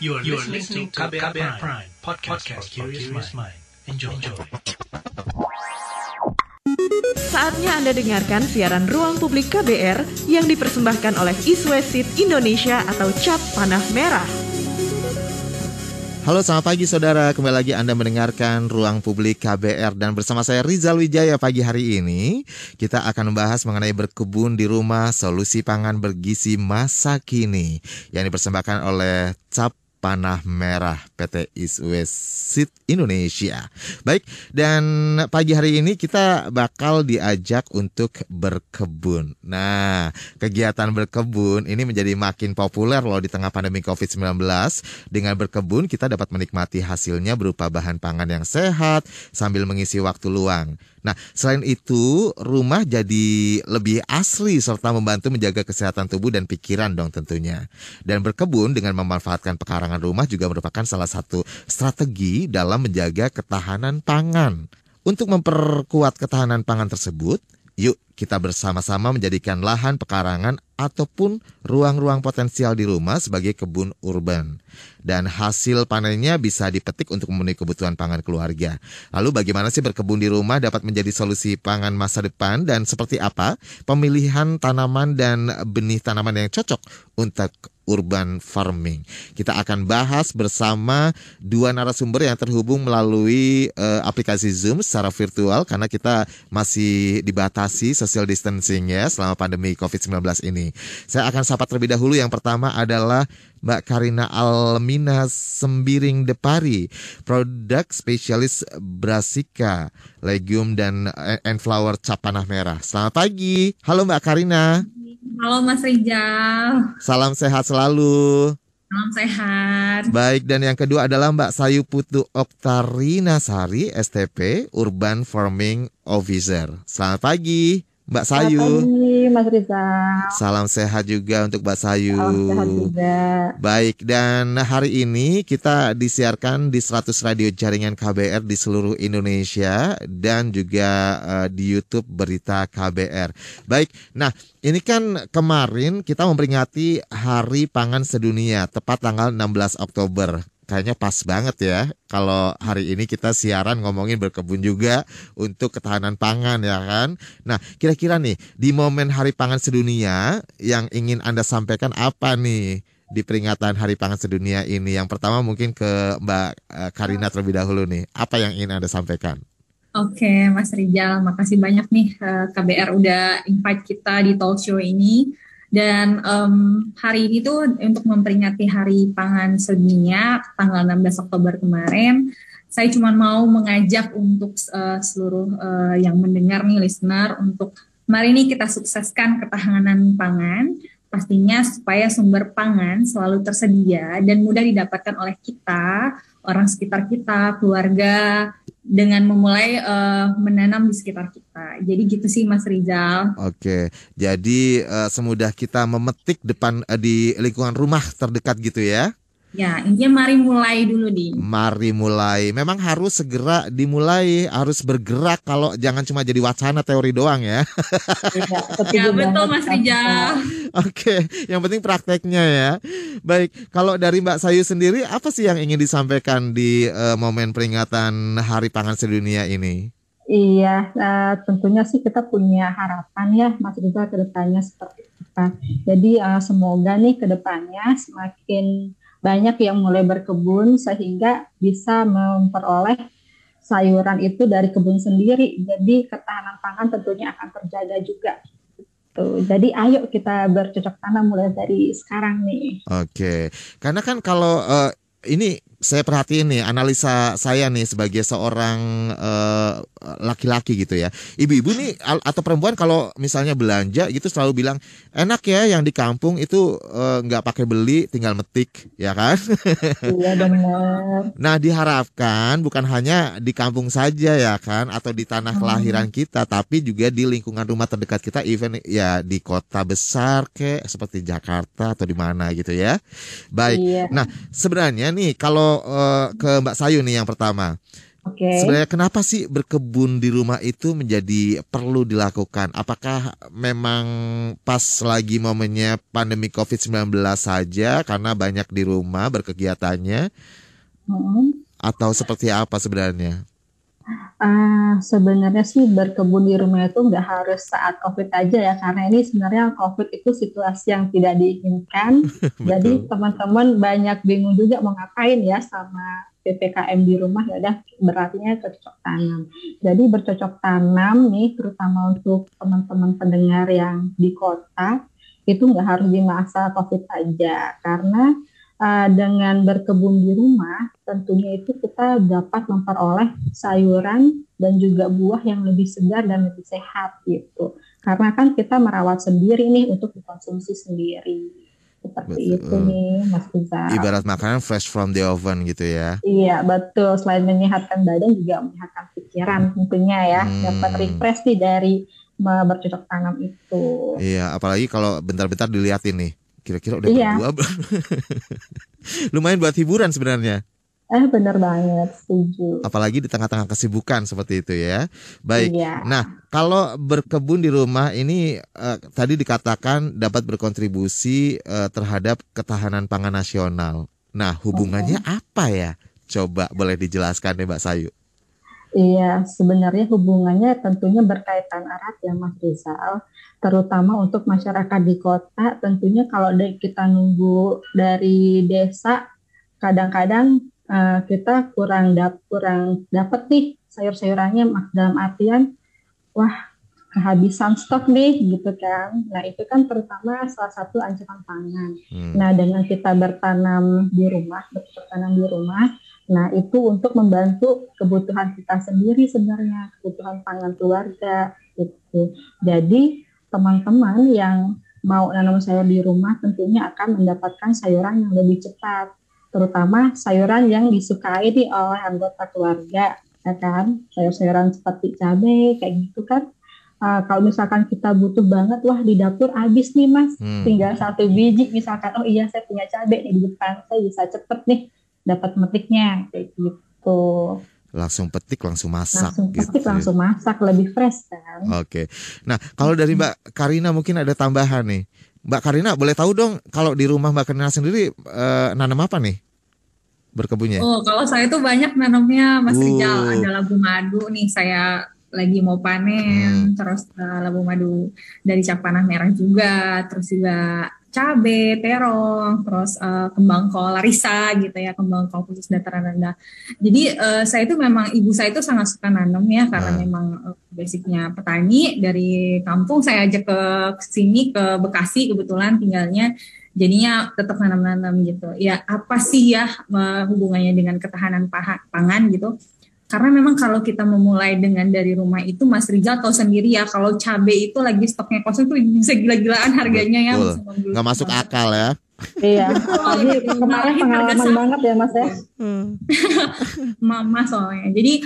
You are, you are listening to KBR, KBR Prime, Prime podcast, podcast for curious mind. Enjoy. Enjoy. Saatnya Anda dengarkan siaran Ruang Publik KBR yang dipersembahkan oleh Iswesit Indonesia atau Cap Panah Merah. Halo selamat pagi saudara, kembali lagi Anda mendengarkan Ruang Publik KBR dan bersama saya Rizal Wijaya pagi hari ini kita akan membahas mengenai berkebun di rumah solusi pangan bergizi masa kini yang dipersembahkan oleh Cap Panah Merah PT Iswesit Indonesia. Baik, dan pagi hari ini kita bakal diajak untuk berkebun. Nah, kegiatan berkebun ini menjadi makin populer loh di tengah pandemi COVID-19. Dengan berkebun kita dapat menikmati hasilnya berupa bahan pangan yang sehat sambil mengisi waktu luang. Nah, selain itu, rumah jadi lebih asli serta membantu menjaga kesehatan tubuh dan pikiran dong tentunya. Dan berkebun dengan memanfaatkan pekarangan rumah juga merupakan salah satu strategi dalam menjaga ketahanan pangan. Untuk memperkuat ketahanan pangan tersebut, yuk kita bersama-sama menjadikan lahan pekarangan ataupun ruang-ruang potensial di rumah sebagai kebun urban. Dan hasil panennya bisa dipetik untuk memenuhi kebutuhan pangan keluarga. Lalu bagaimana sih berkebun di rumah dapat menjadi solusi pangan masa depan dan seperti apa pemilihan tanaman dan benih tanaman yang cocok untuk urban farming. Kita akan bahas bersama dua narasumber yang terhubung melalui uh, aplikasi Zoom secara virtual karena kita masih dibatasi social distancing ya selama pandemi COVID-19 ini. Saya akan sapa terlebih dahulu. Yang pertama adalah Mbak Karina Almina Sembiring Depari, produk spesialis Brasika, legume dan and flower cap panah merah. Selamat pagi. Halo Mbak Karina. Halo Mas Rijal. Salam sehat selalu. Salam sehat. Baik, dan yang kedua adalah Mbak Sayu Putu Oktarina Sari, STP, Urban Farming Officer. Selamat pagi. Mbak Sayu. Selamat pagi, Mas Rizal. Salam sehat juga untuk Mbak Sayu. Salam sehat juga. Baik, dan hari ini kita disiarkan di 100 radio jaringan KBR di seluruh Indonesia dan juga uh, di YouTube Berita KBR. Baik, nah ini kan kemarin kita memperingati Hari Pangan Sedunia, tepat tanggal 16 Oktober kayaknya pas banget ya kalau hari ini kita siaran ngomongin berkebun juga untuk ketahanan pangan ya kan. Nah, kira-kira nih di momen Hari Pangan Sedunia yang ingin Anda sampaikan apa nih di peringatan Hari Pangan Sedunia ini? Yang pertama mungkin ke Mbak eh, Karina terlebih dahulu nih. Apa yang ingin Anda sampaikan? Oke, Mas Rijal, makasih banyak nih eh, KBR udah invite kita di talk show ini. Dan um, hari ini tuh untuk memperingati Hari Pangan Sedunia tanggal 16 Oktober kemarin, saya cuma mau mengajak untuk uh, seluruh uh, yang mendengar nih listener untuk mari ini kita sukseskan ketahanan pangan pastinya supaya sumber pangan selalu tersedia dan mudah didapatkan oleh kita, orang sekitar kita, keluarga, dengan memulai uh, menanam di sekitar kita. Jadi gitu sih Mas Rizal. Oke, jadi uh, semudah kita memetik depan uh, di lingkungan rumah terdekat gitu ya? Ya, intinya mari mulai dulu di. Mari mulai. Memang harus segera dimulai, harus bergerak kalau jangan cuma jadi wacana teori doang ya. ya, betul Mas Rijal. Oke, yang penting prakteknya ya. Baik, kalau dari Mbak Sayu sendiri apa sih yang ingin disampaikan di uh, momen peringatan Hari Pangan Sedunia ini? Iya, uh, tentunya sih kita punya harapan ya Mas Rizal ke depannya seperti apa. Jadi uh, semoga nih ke depannya semakin banyak yang mulai berkebun sehingga bisa memperoleh sayuran itu dari kebun sendiri. Jadi ketahanan pangan tentunya akan terjaga juga. Tuh. Jadi ayo kita bercocok tanam mulai dari sekarang nih. Oke, karena kan kalau uh, ini saya perhatiin nih analisa saya nih sebagai seorang uh, laki-laki gitu ya. Ibu-ibu nih atau perempuan kalau misalnya belanja gitu selalu bilang enak ya yang di kampung itu uh, nggak pakai beli tinggal metik ya kan? Iya benar. nah diharapkan bukan hanya di kampung saja ya kan atau di tanah hmm. kelahiran kita tapi juga di lingkungan rumah terdekat kita even ya di kota besar kayak seperti Jakarta atau di mana gitu ya. Baik. Iya. Nah sebenarnya nih kalau uh, ke Mbak Sayu nih yang pertama. Oke. Okay. Sebenarnya kenapa sih berkebun di rumah itu menjadi perlu dilakukan? Apakah memang pas lagi momennya pandemi COVID-19 saja karena banyak di rumah berkegiatannya? Hmm. Atau seperti apa sebenarnya? Uh, sebenarnya sih berkebun di rumah itu nggak harus saat COVID aja ya, karena ini sebenarnya COVID itu situasi yang tidak diinginkan. Jadi teman-teman banyak bingung juga mau ngapain ya sama PPKM di rumah ya udah berartinya cocok tanam. Jadi bercocok tanam nih terutama untuk teman-teman pendengar yang di kota itu nggak harus di masa COVID aja karena uh, dengan berkebun di rumah tentunya itu kita dapat memperoleh sayuran dan juga buah yang lebih segar dan lebih sehat gitu. Karena kan kita merawat sendiri nih untuk dikonsumsi sendiri. Seperti betul. itu nih Mas Rizal. Ibarat makanan fresh from the oven gitu ya. Iya betul. Selain menyehatkan badan juga menyehatkan pikiran tentunya ya. Hmm. Dapat refresh nih dari bercocok tanam itu. Iya, apalagi kalau bentar-bentar dilihatin nih Kira-kira udah iya. berdua Lumayan buat hiburan sebenarnya. Eh benar banget, setuju. Apalagi di tengah-tengah kesibukan seperti itu ya. Baik. Iya. Nah, kalau berkebun di rumah ini uh, tadi dikatakan dapat berkontribusi uh, terhadap ketahanan pangan nasional. Nah, hubungannya okay. apa ya? Coba boleh dijelaskan deh Mbak Sayu. Iya, sebenarnya hubungannya tentunya berkaitan erat ya Mas Rizal. Terutama untuk masyarakat di kota tentunya kalau kita nunggu dari desa kadang-kadang uh, kita kurang dap kurang dapat nih sayur-sayurannya dalam artian wah kehabisan stok nih gitu kan. Nah itu kan terutama salah satu ancaman pangan. Hmm. nah dengan kita bertanam di rumah bertanam di rumah nah itu untuk membantu kebutuhan kita sendiri sebenarnya kebutuhan pangan keluarga gitu jadi teman-teman yang mau nanam sayur di rumah tentunya akan mendapatkan sayuran yang lebih cepat, terutama sayuran yang disukai di oleh anggota keluarga, ya kan? Sayur-sayuran seperti cabai kayak gitu kan. Uh, kalau misalkan kita butuh banget, wah di dapur habis nih mas, hmm. tinggal satu biji misalkan, oh iya saya punya cabai nih di depan, saya bisa cepet nih dapat metiknya kayak gitu langsung petik langsung masak langsung gitu. petik langsung masak lebih fresh kan oke okay. nah kalau dari Mbak Karina mungkin ada tambahan nih Mbak Karina boleh tahu dong kalau di rumah Mbak Karina sendiri uh, nanam apa nih berkebunnya oh kalau saya tuh banyak nanamnya Mas uh. Rijal ada labu madu nih saya lagi mau panen hmm. terus uh, labu madu dari cap panah merah juga terus juga cabe, terong, terus uh, kembang kol larissa gitu ya, kembang kol khusus dataran rendah. Jadi uh, saya itu memang ibu saya itu sangat suka nanam ya karena hmm. memang uh, basicnya petani dari kampung saya ajak ke sini ke Bekasi kebetulan tinggalnya jadinya tetap nanam-nanam gitu. Ya apa sih ya hubungannya dengan ketahanan pangan gitu? Karena memang kalau kita memulai dengan dari rumah itu Mas Rizal tahu sendiri ya kalau cabai itu lagi stoknya kosong tuh bisa gila-gilaan harganya ya. Nggak masuk akal ya. iya, apalagi kemarin pengalaman banget ya Mas ya. Hmm. Mama soalnya. Jadi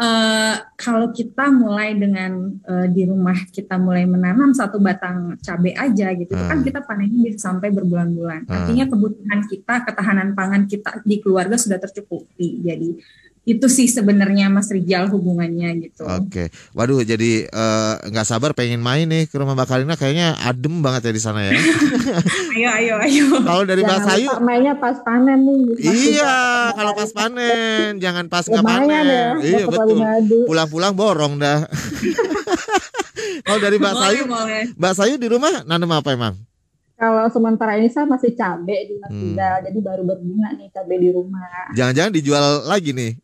uh, kalau kita mulai dengan uh, di rumah kita mulai menanam satu batang cabai aja gitu, hmm. kan kita panennya bisa sampai berbulan-bulan. Hmm. Artinya kebutuhan kita, ketahanan pangan kita di keluarga sudah tercukupi. Jadi itu sih sebenarnya Mas Rijal hubungannya gitu. Oke, okay. waduh jadi eh, nggak uh, sabar pengen main nih ke rumah Mbak Karina kayaknya adem banget ya di sana ya. ayo ayo ayo. Kalau dari Mbak Sayu, mainnya pas panen nih. Iya, kalau pas panen, jangan pas nggak panen. Ya, iya betul. Pulang-pulang borong dah. kalau dari Mbak boleh, Sayu, boleh. Mbak Sayu di rumah nanam apa emang? Kalau sementara ini saya masih cabai di Mas hmm. jadi baru berbunga nih cabai di rumah. Jangan-jangan dijual lagi nih?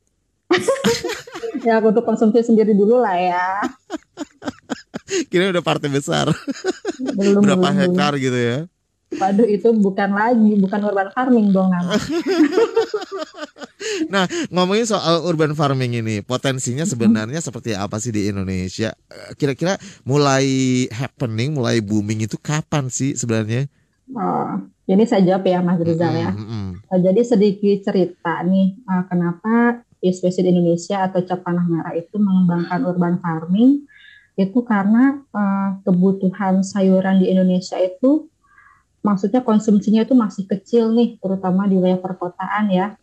ya untuk konsumsi sendiri dulu lah ya. Kira udah partai besar. Belum, Berapa belum, hektar belum. gitu ya? Waduh itu bukan lagi, bukan urban farming dong namanya. nah ngomongin soal urban farming ini, potensinya sebenarnya seperti apa sih di Indonesia? Kira-kira mulai happening, mulai booming itu kapan sih sebenarnya? Oh, ini saya jawab ya Mas Rizal ya. Mm -hmm. Jadi sedikit cerita nih, uh, kenapa Spesies Indonesia atau Cap Tanah Merah itu mengembangkan urban farming itu karena uh, kebutuhan sayuran di Indonesia itu maksudnya konsumsinya itu masih kecil nih terutama di wilayah perkotaan ya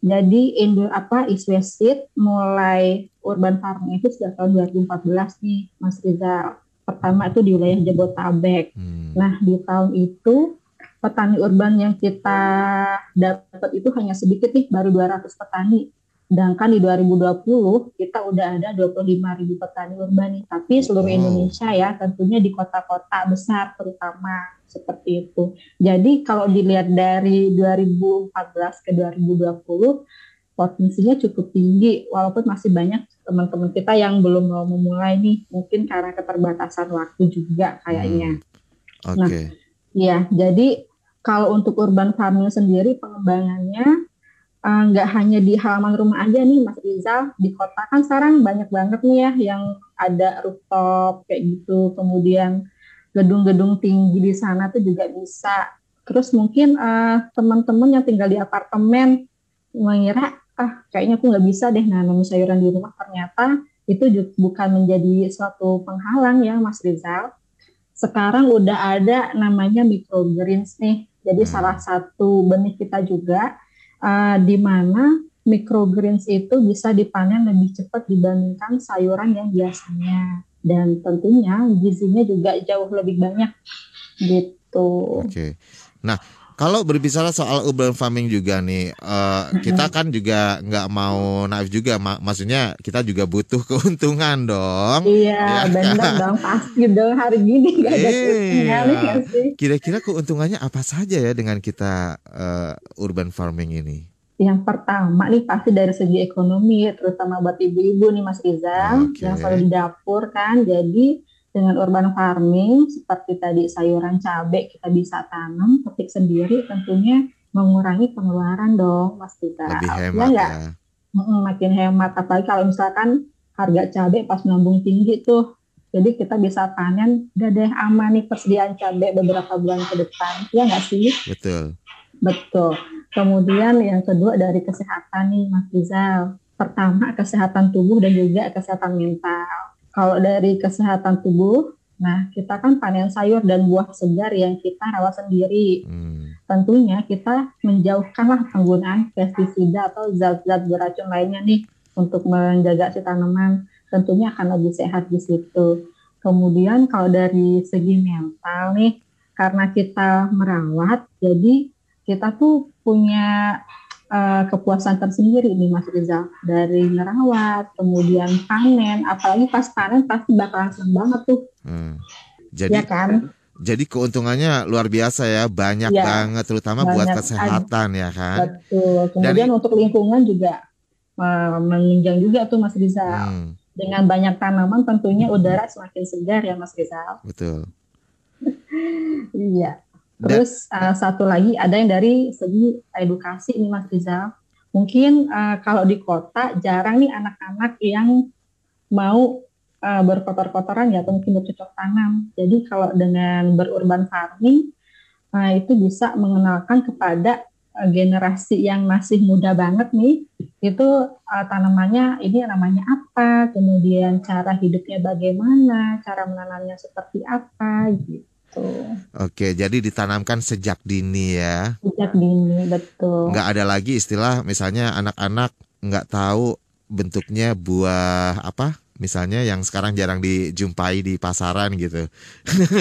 Jadi Indo apa Iswesit mulai urban farming itu sejak tahun 2014 nih Mas Rizal. Pertama itu di wilayah Jabotabek. Hmm. Nah di tahun itu petani urban yang kita dapat itu hanya sedikit nih, baru 200 petani. Sedangkan di 2020 kita udah ada 25 ribu petani urban nih. Tapi seluruh Indonesia ya, tentunya di kota-kota besar terutama seperti itu. Jadi kalau dilihat dari 2014 ke 2020 potensinya cukup tinggi walaupun masih banyak teman-teman kita yang belum mau memulai nih mungkin karena keterbatasan waktu juga kayaknya. Hmm. Oke. Okay. Nah, ya jadi kalau untuk urban farming sendiri pengembangannya nggak uh, hanya di halaman rumah aja nih Mas Rizal di kota kan sekarang banyak banget nih ya yang ada rooftop kayak gitu. Kemudian gedung-gedung tinggi di sana tuh juga bisa. Terus mungkin uh, teman-teman yang tinggal di apartemen mengira ah kayaknya aku nggak bisa deh nanam sayuran di rumah. Ternyata itu juga bukan menjadi suatu penghalang ya Mas Rizal. Sekarang udah ada namanya microgreens nih. Jadi salah satu benih kita juga uh, di mana microgreens itu bisa dipanen lebih cepat dibandingkan sayuran yang biasanya dan tentunya gizinya juga jauh lebih banyak gitu. Oke. Okay. Nah, kalau berbicara soal urban farming juga nih, uh, kita kan juga nggak mau naif juga, mak maksudnya kita juga butuh keuntungan dong. Iya, ya benar kan? dong, pasti dong hari gini nggak ada iya. Kira-kira keuntungannya apa saja ya dengan kita uh, urban farming ini? Yang pertama nih pasti dari segi ekonomi, terutama buat ibu-ibu nih Mas Rizal, okay. yang selalu di dapur kan, jadi dengan urban farming seperti tadi sayuran cabai kita bisa tanam petik sendiri tentunya mengurangi pengeluaran dong mas kita lebih hemat ya, ya. makin hemat. Apalagi kalau misalkan harga cabai pas melambung tinggi tuh. Jadi kita bisa panen udah deh aman nih persediaan cabai beberapa bulan ke depan. Ya nggak sih? Betul. Betul. Kemudian yang kedua dari kesehatan nih mas Rizal. Pertama kesehatan tubuh dan juga kesehatan mental kalau dari kesehatan tubuh, nah kita kan panen sayur dan buah segar yang kita rawat sendiri. Hmm. Tentunya kita menjauhkanlah penggunaan pestisida atau zat-zat beracun lainnya nih untuk menjaga si tanaman. Tentunya akan lebih sehat di situ. Kemudian kalau dari segi mental nih, karena kita merawat, jadi kita tuh punya uh, kepuasan tersendiri nih Mas Rizal dari merawat, kemudian panen, apalagi pas panen pasti bakalan seneng banget tuh. Hmm. Jadi ya kan? Jadi keuntungannya luar biasa ya, banyak ya, banget terutama banyak, buat kesehatan ya kan. Betul. Kemudian Dan, untuk lingkungan juga uh, menunjang juga tuh Mas Rizal. Hmm. Dengan banyak tanaman tentunya udara semakin segar ya Mas Rizal. Betul. iya. Terus uh, satu lagi ada yang dari segi edukasi ini Mas Rizal. Mungkin uh, kalau di kota jarang nih anak-anak yang mau uh, berkotor-kotoran ya atau mungkin bercocok tanam. Jadi kalau dengan berurban farming uh, itu bisa mengenalkan kepada uh, generasi yang masih muda banget nih itu uh, tanamannya ini namanya apa, kemudian cara hidupnya bagaimana, cara menanamnya seperti apa gitu. Oke, jadi ditanamkan sejak dini ya. Sejak dini, betul. Nggak ada lagi istilah misalnya anak-anak nggak tahu bentuknya buah apa misalnya yang sekarang jarang dijumpai di pasaran gitu.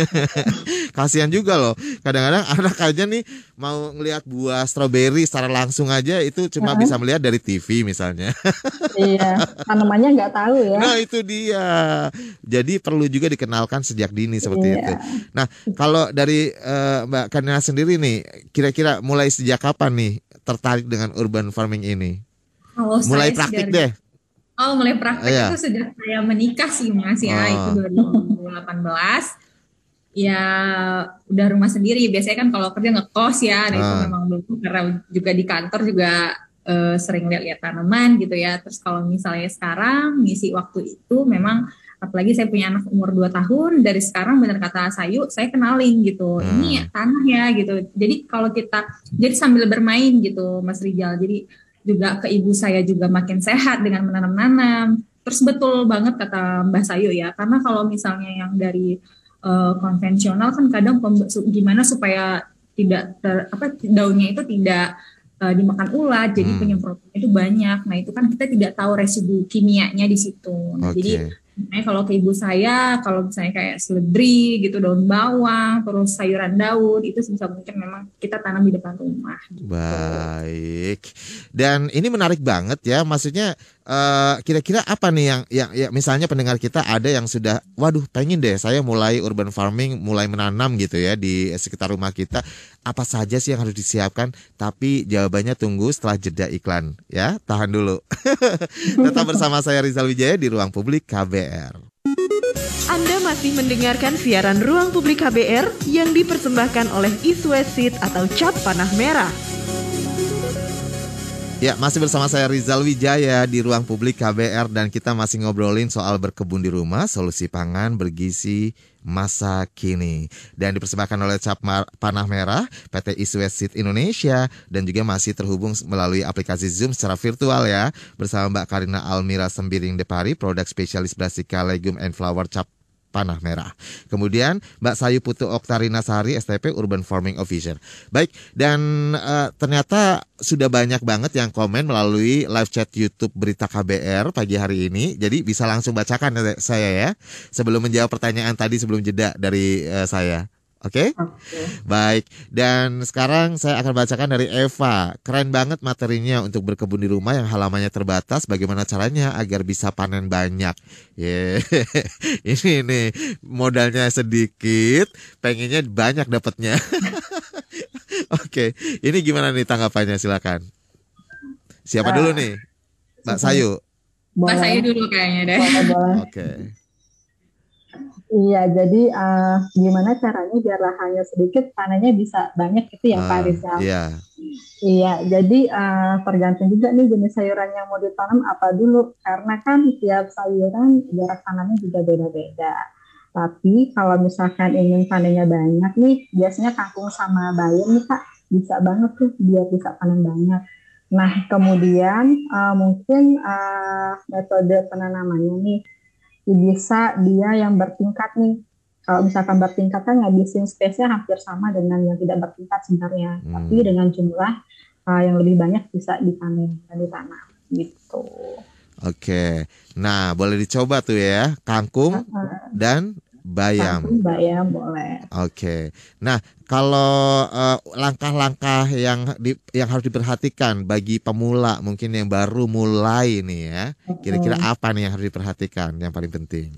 Kasihan juga loh. Kadang-kadang anak aja nih mau ngelihat buah stroberi secara langsung aja itu cuma uh -huh. bisa melihat dari TV misalnya. iya, tanamannya nggak tahu ya. Nah itu dia. Jadi perlu juga dikenalkan sejak dini seperti iya. itu. Nah kalau dari uh, Mbak Kanina sendiri nih, kira-kira mulai sejak kapan nih tertarik dengan urban farming ini? Oh, mulai praktik dari... deh Oh, mulai praktek yeah. itu sejak saya menikah sih Mas ya, oh. itu 2018. Ya udah rumah sendiri. Biasanya kan kalau kerja ngekos ya, nah itu ah. memang belum karena juga di kantor juga uh, sering lihat-lihat tanaman gitu ya. Terus kalau misalnya sekarang ngisi waktu itu memang apalagi saya punya anak umur 2 tahun dari sekarang benar kata Sayu saya kenalin gitu hmm. ini tanah ya gitu jadi kalau kita jadi sambil bermain gitu Mas Rijal jadi juga ke ibu saya juga makin sehat dengan menanam-nanam. Terus betul banget kata Mbak Sayu ya, karena kalau misalnya yang dari uh, konvensional kan kadang gimana supaya tidak ter, apa daunnya itu tidak uh, dimakan ulat, jadi Hmm. penyemprotannya itu banyak. Nah itu kan kita tidak tahu residu kimianya di situ. Nah, Oke. Jadi Misalnya kalau ke ibu saya, kalau misalnya kayak seledri gitu, daun bawang, terus sayuran daun, itu sebisa mungkin memang kita tanam di depan rumah. Baik. Dan ini menarik banget ya. Maksudnya eh, kira-kira apa nih yang yang ya, misalnya pendengar kita ada yang sudah waduh pengen deh saya mulai urban farming, mulai menanam gitu ya di sekitar rumah kita. Apa saja sih yang harus disiapkan? Tapi jawabannya tunggu setelah jeda iklan ya. Tahan dulu. Tetap bersama saya Rizal Wijaya di Ruang Publik KBR. Anda masih mendengarkan siaran Ruang Publik KBR yang dipersembahkan oleh Iswesit atau Cap Panah Merah. Ya, masih bersama saya Rizal Wijaya di ruang publik KBR dan kita masih ngobrolin soal berkebun di rumah, solusi pangan bergizi masa kini. Dan dipersembahkan oleh Cap Mar- Panah Merah, PT Iswesit Indonesia dan juga masih terhubung melalui aplikasi Zoom secara virtual ya bersama Mbak Karina Almira Sembiring Depari, produk spesialis Brassica Legume and Flower Cap Panah Merah. Kemudian Mbak Sayu Putu Oktarina Sari STP Urban Farming Officer. Baik, dan eh, ternyata sudah banyak banget yang komen melalui live chat YouTube Berita KBR pagi hari ini. Jadi bisa langsung bacakan ya, saya ya. Sebelum menjawab pertanyaan tadi sebelum jeda dari eh, saya. Oke? Baik, dan sekarang saya akan bacakan dari Eva. Keren banget materinya untuk berkebun di rumah yang halamannya terbatas. Bagaimana caranya agar bisa panen banyak? Ye, ini nih modalnya sedikit, pengennya banyak dapatnya. Oke, ini gimana nih tanggapannya? Silakan. Siapa dulu nih? Mbak Sayu. Mbak saya dulu kayaknya deh. boleh, boleh. Iya, jadi eh, gimana caranya biar lahannya sedikit, panennya bisa banyak itu yang Ah, Pak Rizal. Iya. Iya, jadi eh, tergantung juga nih jenis sayuran yang mau ditanam apa dulu, karena kan tiap sayuran jarak tanamnya juga beda-beda. Tapi kalau misalkan ingin panennya banyak nih, biasanya kangkung sama bayam nih Kak, bisa banget tuh biar bisa panen banyak. Nah, kemudian eh, mungkin eh, metode penanamannya nih, bisa dia yang bertingkat nih. Kalau misalkan bertingkat kan ngabisin space-nya hampir sama dengan yang tidak bertingkat sebenarnya. Hmm. Tapi dengan jumlah uh, yang lebih banyak bisa dipanen dan ditanam gitu. Oke. Nah, boleh dicoba tuh ya, kangkung Uh, dan bayam. kangkung, bayam boleh. Oke. Nah, kalau eh, langkah-langkah yang di, yang harus diperhatikan bagi pemula mungkin yang baru mulai nih ya, kira-kira Hmm. apa nih yang harus diperhatikan yang paling penting?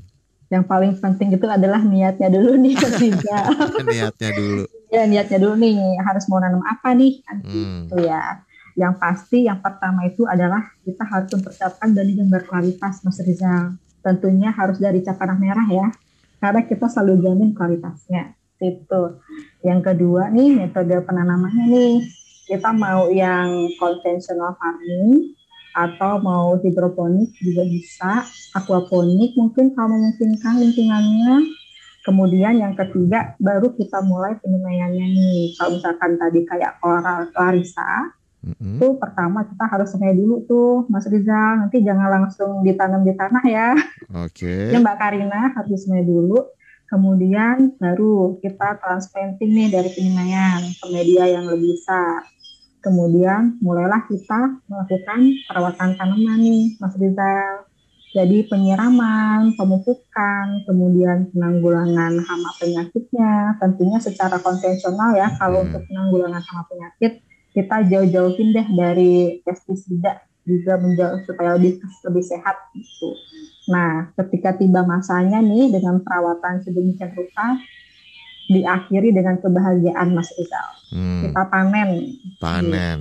Yang paling penting itu adalah niatnya dulu nih ketiga. Niatnya dulu. ya niatnya dulu nih harus mau nanam apa nih kan Hmm. gitu ya. Yang pasti yang pertama itu adalah kita harus mempersiapkan benih yang berkualitas Mas Rizal. Tentunya harus dari cap tanah merah ya. Karena kita selalu jamin kualitasnya. Itu. Yang kedua nih metode penanamannya nih. Kita mau yang konvensional farming atau mau hidroponik juga bisa, aquaponik mungkin kalau memungkinkan lingkungannya. Kemudian yang ketiga baru kita mulai penyemaiannya nih. Kalau misalkan tadi kayak koral larissa, Mm-mm. itu pertama kita harus semai dulu tuh Mas Rizal. Nanti jangan langsung ditanam di tanah ya. Oke. Ya Mbak Karina harus disemai dulu. Kemudian baru kita transplanting nih dari penyemaian ke media yang lebih besar. Kemudian mulailah kita melakukan perawatan tanaman nih Mas Rizal. Jadi penyiraman, pemupukan, kemudian penanggulangan hama penyakitnya, tentunya secara konvensional ya. Kalau Hmm. untuk penanggulangan hama penyakit, kita jauh-jauhin deh dari pestisida juga menjauh supaya lebih lebih sehat gitu. Nah, ketika tiba masanya nih dengan perawatan sedemikian rupa, diakhiri dengan kebahagiaan Mas Rizal. Hmm, Kita panen. panen.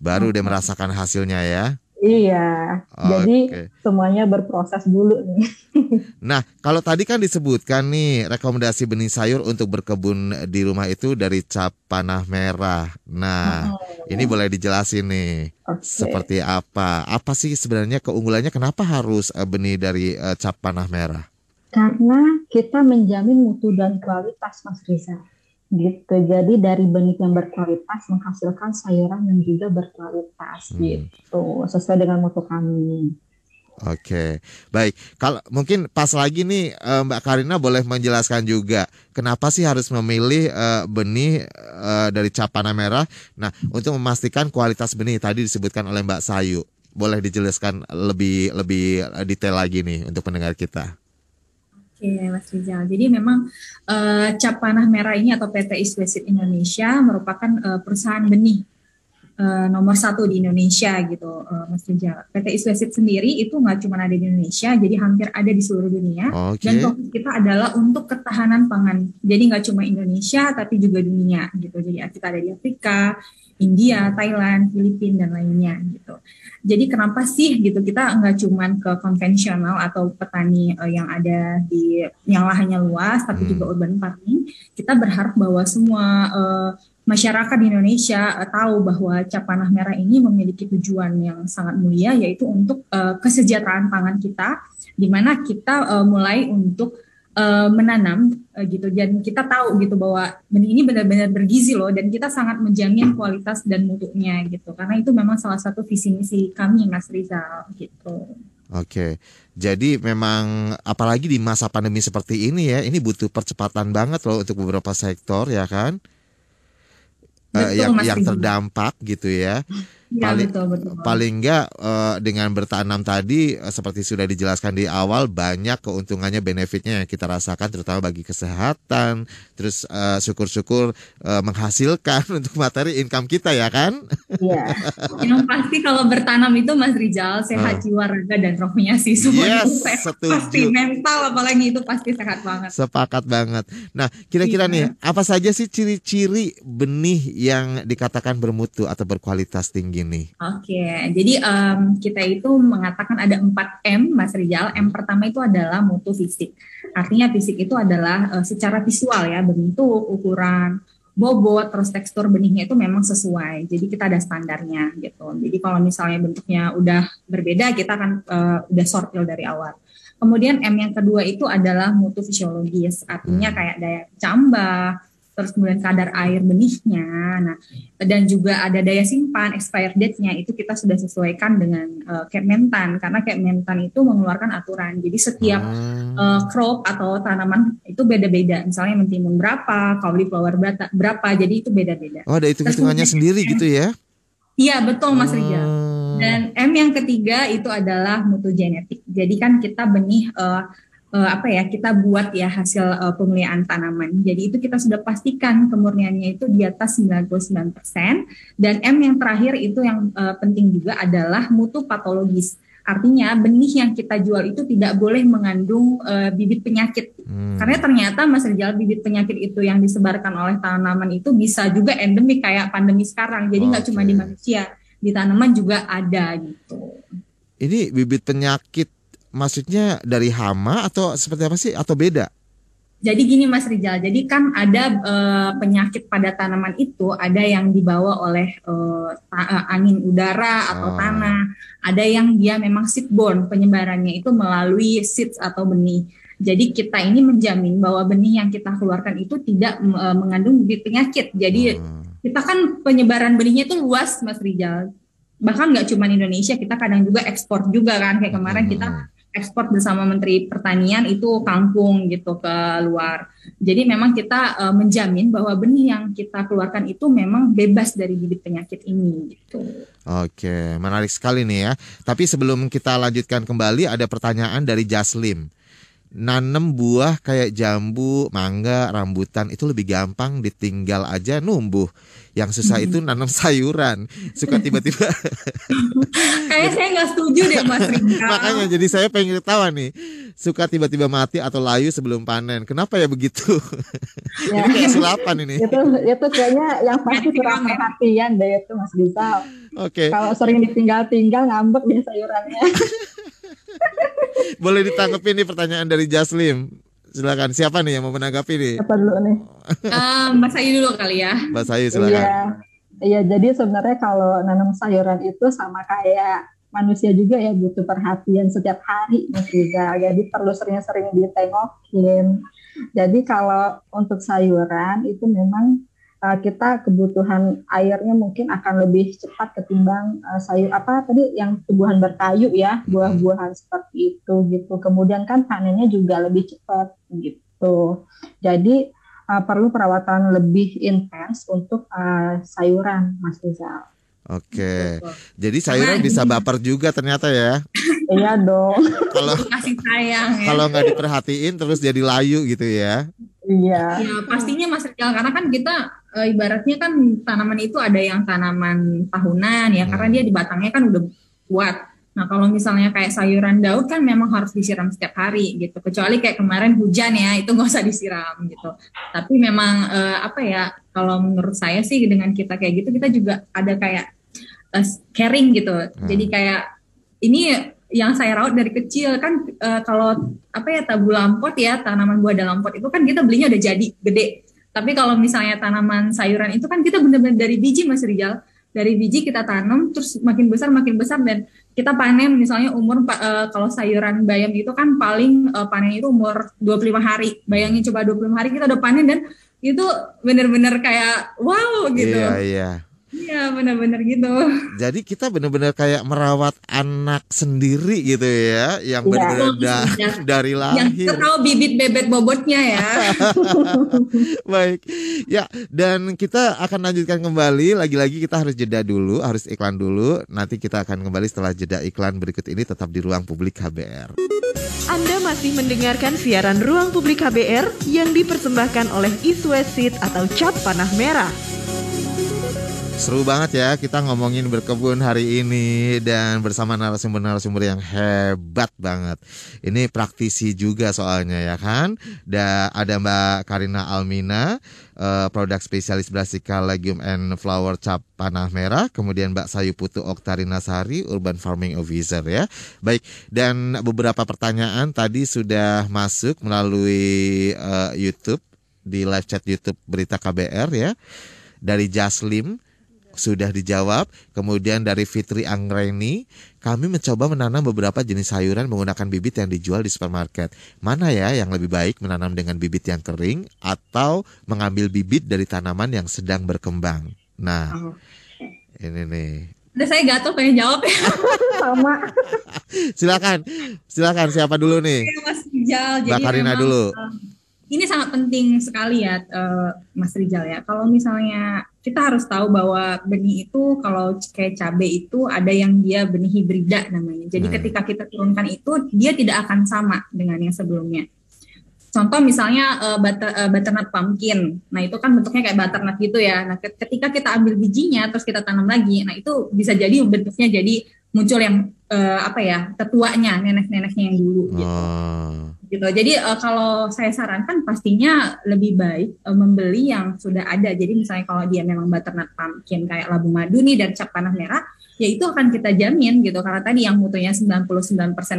Baru dia merasakan hasilnya ya. Iya. Jadi Oke. semuanya berproses dulu nih. Nah, kalau tadi kan disebutkan nih rekomendasi benih sayur untuk berkebun di rumah itu dari cap panah merah. Nah, ini boleh dijelasin nih Oke. seperti apa? Apa sih sebenarnya keunggulannya? Kenapa harus eh, benih dari eh, cap panah merah? Karena kita menjamin mutu dan kualitas Mas Rizal. Gitu. Jadi dari benih yang berkualitas menghasilkan sayuran yang juga berkualitas Hmm. gitu. Sesuai dengan mutu kami. Oke, baik. Kalau mungkin pas lagi nih eh, Mbak Karina boleh menjelaskan juga kenapa sih harus memilih eh, benih eh, dari cap panah merah. Nah, untuk memastikan kualitas benih tadi disebutkan oleh Mbak Sayu, boleh dijelaskan lebih lebih detail lagi nih untuk pendengar kita. Oke, Mas Rizal. Jadi memang uh, cap panah merah ini atau PT Iswesit Indonesia merupakan uh, perusahaan benih uh, nomor satu di Indonesia gitu, uh, Mas Rijal. PT Iswesit sendiri itu nggak cuma ada di Indonesia, jadi hampir ada di seluruh dunia. Oke. Dan fokus kita adalah untuk ketahanan pangan. Jadi nggak cuma Indonesia, tapi juga dunia gitu. Jadi kita ada di Afrika, India, Thailand, Filipina dan lainnya gitu. Jadi kenapa sih gitu kita nggak cuma ke konvensional atau petani uh, yang ada di yang lahannya luas, tapi Hmm. juga urban farming. Kita berharap bahwa semua uh, masyarakat di Indonesia uh, tahu bahwa cap panah merah ini memiliki tujuan yang sangat mulia yaitu untuk uh, kesejahteraan pangan kita di mana kita uh, mulai untuk uh, menanam uh, gitu dan kita tahu gitu bahwa benih ini benar-benar bergizi loh dan kita sangat menjamin kualitas dan mutunya gitu karena itu memang salah satu visi misi kami Mas Rizal gitu. Oke, jadi memang apalagi di masa pandemi seperti ini ya, ini butuh percepatan banget loh untuk beberapa sektor ya kan, Eh, Betul, yang Mas yang Rizal. terdampak gitu ya. Iya Paling- betul betul. Paling enggak eh, dengan bertanam tadi eh, seperti sudah dijelaskan di awal banyak keuntungannya benefitnya yang kita rasakan terutama bagi kesehatan, terus eh, syukur-syukur eh, menghasilkan untuk materi income kita ya kan? Iya. Yang pasti kalau bertanam itu Mas Rizal sehat jiwa raga dan rohnya sih semua Ah. Yes, itu sehat. setuju. pasti mental apalagi itu pasti sehat banget. Sepakat banget. Nah, kira-kira Iya. nih, apa saja sih ciri-ciri benih yang dikatakan bermutu atau berkualitas tinggi nih? Oke, jadi em, kita itu mengatakan ada 4 M, Mas Rijal. M pertama itu adalah mutu fisik. Artinya fisik itu adalah eh, secara visual ya, bentuk, ukuran, bobot, terus tekstur benihnya itu memang sesuai. Jadi kita ada standarnya gitu. Jadi kalau misalnya bentuknya udah berbeda, kita akan eh, udah sortil dari awal. Kemudian M yang kedua itu adalah mutu fisiologis, artinya Hmm. kayak daya cambah, terus kemudian kadar air benihnya. Nah, dan juga ada daya simpan expired date-nya itu kita sudah sesuaikan dengan uh, Kementan karena Kementan itu mengeluarkan aturan. Jadi setiap Hmm. uh, crop atau tanaman itu beda-beda. Misalnya mentimun berapa, cauliflower berapa, berapa. Jadi itu beda-beda. Oh, ada hitung-hitungannya Terus sendiri gitu ya? Iya, betul Mas Rijal. Hmm. Dan M yang ketiga itu adalah mutu genetik. Jadi kan kita benih eh, eh, apa ya kita buat ya hasil eh, pemeliharaan tanaman. Jadi itu kita sudah pastikan kemurniannya itu di atas 99%. Dan M yang terakhir itu yang eh, penting juga adalah mutu patologis. Artinya benih yang kita jual itu tidak boleh mengandung eh, bibit penyakit. Hmm. Karena ternyata Mas Rijal bibit penyakit itu yang disebarkan oleh tanaman itu bisa juga endemik kayak pandemi sekarang. Jadi nggak cuma Oke. di manusia, di tanaman juga ada gitu. Ini bibit penyakit maksudnya dari hama atau seperti apa sih atau beda? Jadi gini Mas Rijal, jadi kan ada eh, penyakit pada tanaman itu ada yang dibawa oleh eh, ta- eh, angin udara atau Ah. tanah, ada yang dia memang seedborne penyebarannya itu melalui seeds atau benih. Jadi kita ini menjamin bahwa benih yang kita keluarkan itu tidak eh, mengandung penyakit. Jadi Hmm. kita kan penyebaran benihnya itu luas Mas Rijal. Bahkan nggak cuma Indonesia, kita kadang juga ekspor juga kan. Kayak kemarin Hmm. kita ekspor bersama Menteri Pertanian itu kangkung gitu ke luar. Jadi memang kita eh, menjamin bahwa benih yang kita keluarkan itu memang bebas dari bibit penyakit ini gitu. Oke, menarik sekali nih ya. Tapi sebelum kita lanjutkan kembali ada pertanyaan dari Jaslim. Nanem buah kayak jambu, mangga, rambutan itu lebih gampang ditinggal aja numbuh. Yang susah itu nanam sayuran. Suka tiba-tiba Kayak saya nggak setuju deh Mas Rizal. makanya jadi saya pengen ketawa nih. Suka tiba-tiba mati atau layu sebelum panen. Kenapa ya begitu? Ya. ini kayak sulapan ini. itu itu kayaknya yang pasti kurang ya. perhatian deh itu Mas Rizal. Oke, Kalau sering ditinggal-tinggal ngambek deh sayurannya. Boleh ditanggapi nih pertanyaan dari Jaslim. Silakan. Siapa nih yang mau menanggapi nih? Apa dulu nih? Eh, Mas Ayu dulu kali ya. Mbak Sayu silakan. Iya. Iya, jadi sebenarnya kalau nanam sayuran itu sama kayak manusia juga ya butuh perhatian setiap hari Rizal. Jadi perlu sering-sering ditengokin. Jadi kalau untuk sayuran itu memang uh, kita kebutuhan airnya mungkin akan lebih cepat ketimbang uh, sayur apa tadi yang tumbuhan berkayu ya buah-buahan seperti itu gitu. Kemudian kan panennya juga lebih cepat gitu. Jadi uh, perlu perawatan lebih intens untuk uh, sayuran Mas Rizal. Oke, jadi sayuran bisa baper juga ternyata ya. iya dong. Kalau kasih sayang ya. Kalau nggak diperhatiin terus jadi layu gitu ya. Iya. Ya pastinya Mas Rizal karena kan kita e, ibaratnya kan tanaman itu ada yang tanaman tahunan ya hmm. karena dia di batangnya kan udah kuat. Nah kalau misalnya kayak sayuran daun kan memang harus disiram setiap hari gitu. Kecuali kayak kemarin hujan ya itu nggak usah disiram gitu. Tapi memang e, apa ya kalau menurut saya sih dengan kita kayak gitu kita juga ada kayak uh, caring gitu. Hmm. Jadi kayak ini yang saya rawat dari kecil kan uh, kalau apa ya tabu lampot ya tanaman buah dalam pot itu kan kita belinya udah jadi gede. Tapi kalau misalnya tanaman sayuran itu kan kita benar-benar dari biji Mas Rijal. Dari biji kita tanam terus makin besar makin besar dan kita panen misalnya umur uh, kalau sayuran bayam itu kan paling uh, panen itu umur 25 hari. Bayangin coba 25 hari kita udah panen dan itu benar-benar kayak wow gitu. Iya, iya. Iya benar-benar gitu. Jadi kita benar-benar kayak merawat anak sendiri gitu ya, yang ya, benar-benar da ya. dari lahir. Yang tahu bibit bebet bobotnya ya. Baik, ya dan kita akan lanjutkan kembali. Lagi-lagi kita harus jeda dulu, harus iklan dulu. Nanti kita akan kembali setelah jeda iklan berikut ini tetap di ruang publik KBR. Anda masih mendengarkan siaran ruang publik KBR yang dipersembahkan oleh Iswesit atau Cap Panah Merah. Seru banget ya kita ngomongin berkebun hari ini dan bersama narasumber-narasumber yang hebat banget. Ini praktisi juga soalnya ya kan. Da, ada Mbak Karina Almina, uh, produk spesialis Brassica Legume and Flower Cap Panah Merah, kemudian Mbak Sayu Putu Oktarina Sari, Urban Farming Officer ya. Baik, dan beberapa pertanyaan tadi sudah masuk melalui uh, YouTube di live chat YouTube Berita KBR ya. Dari Jaslim sudah dijawab. Kemudian dari Fitri Anggreni, kami mencoba menanam beberapa jenis sayuran menggunakan bibit yang dijual di supermarket. Mana ya yang lebih baik menanam dengan bibit yang kering atau mengambil bibit dari tanaman yang sedang berkembang? Nah, oh. ini nih. Udah saya gatel pengen jawab ya. Sama. silakan, silakan siapa dulu nih? Mas Rijal. Mbak Karina memang, dulu. Uh, ini sangat penting sekali ya, uh, Mas Rijal ya. Kalau misalnya kita harus tahu bahwa benih itu kalau kayak cabai itu ada yang dia benih hibrida namanya. Jadi hmm. ketika kita turunkan itu dia tidak akan sama dengan yang sebelumnya. Contoh misalnya uh, butter, uh, butternut pumpkin. Nah, itu kan bentuknya kayak butternut gitu ya. Nah, ketika kita ambil bijinya terus kita tanam lagi, nah itu bisa jadi bentuknya jadi muncul yang uh, apa ya, tetuanya, nenek-neneknya yang dulu gitu. Oh gitu. Jadi uh, kalau saya sarankan pastinya lebih baik uh, membeli yang sudah ada. Jadi misalnya kalau dia memang butternut pumpkin kayak labu madu nih dan cap panah merah, ya itu akan kita jamin gitu karena tadi yang mutunya 99%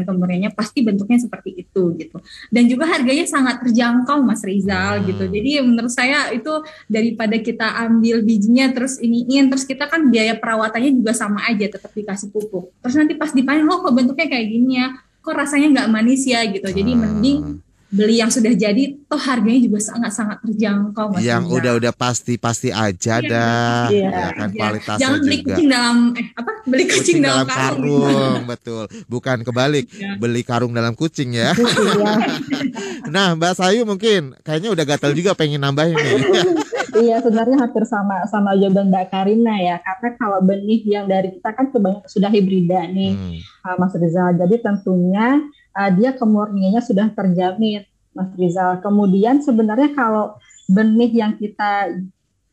kemurniannya pasti bentuknya seperti itu gitu. Dan juga harganya sangat terjangkau Mas Rizal gitu. Hmm. Jadi menurut saya itu daripada kita ambil bijinya terus iniin terus kita kan biaya perawatannya juga sama aja tetap dikasih pupuk. Terus nanti pas dipanen oh kok bentuknya kayak gini ya kok rasanya nggak manis ya gitu. Jadi hmm. mending beli yang sudah jadi toh harganya juga sangat-sangat terjangkau Mas yang udah-udah pasti-pasti aja iya, dah. iya, ya kan iya. kualitasnya jangan beli juga. kucing dalam eh apa beli kucing, kucing dalam, dalam karung, karung betul. Bukan kebalik ya. beli karung dalam kucing ya. Nah Mbak Sayu mungkin kayaknya udah gatal juga pengen nambahin nih. Iya sebenarnya hampir sama sama jawaban Mbak Karina ya. Karena kalau benih yang dari kita kan kebanyakan sudah hibrida nih hmm. Mas Rizal. Jadi tentunya uh, dia kemurniannya sudah terjamin, Mas Rizal. Kemudian sebenarnya kalau benih yang kita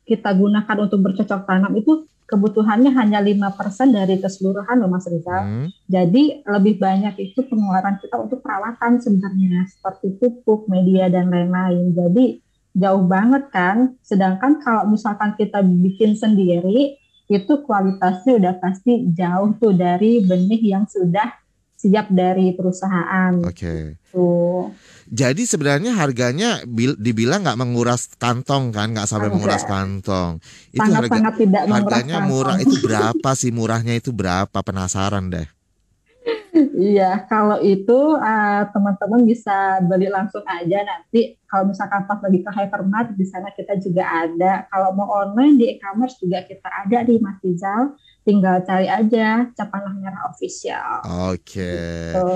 kita gunakan untuk bercocok tanam itu kebutuhannya hanya lima persen dari keseluruhan loh Mas Rizal. Hmm. Jadi lebih banyak itu pengeluaran kita untuk perawatan sebenarnya seperti pupuk, media dan lain-lain. Jadi jauh banget kan. Sedangkan kalau misalkan kita bikin sendiri itu kualitasnya udah pasti jauh tuh dari benih yang sudah siap dari perusahaan. Oke. Okay. Gitu. Jadi sebenarnya harganya dibilang nggak menguras kantong kan, nggak sampai menguras kantong. Itu sangat, harga, tidak harganya murah. Itu berapa sih murahnya itu berapa? Penasaran deh. Iya, kalau itu uh, teman-teman bisa beli langsung aja nanti. Kalau misalkan pas lagi ke Hypermart, di sana kita juga ada. Kalau mau online di e-commerce juga kita ada di Mas Rizal. Tinggal cari aja Capanah Merah Official. Oke. Gitu.